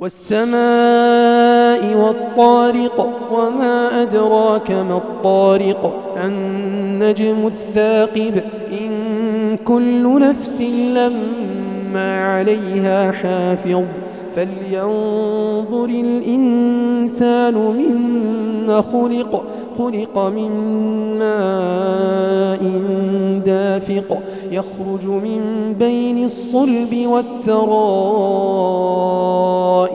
والسماء والطارق وما أدراك ما الطارق النجم الثاقب إن كل نفس لما عليها حافظ فلينظر الإنسان مما خلق خلق من ماء دافق يخرج من بين الصلب والترائب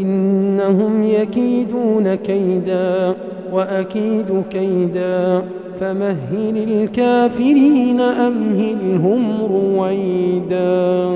إنهم يكيدون كيدا وأكيد كيدا فمهل الكافرين أمهلهم رويداً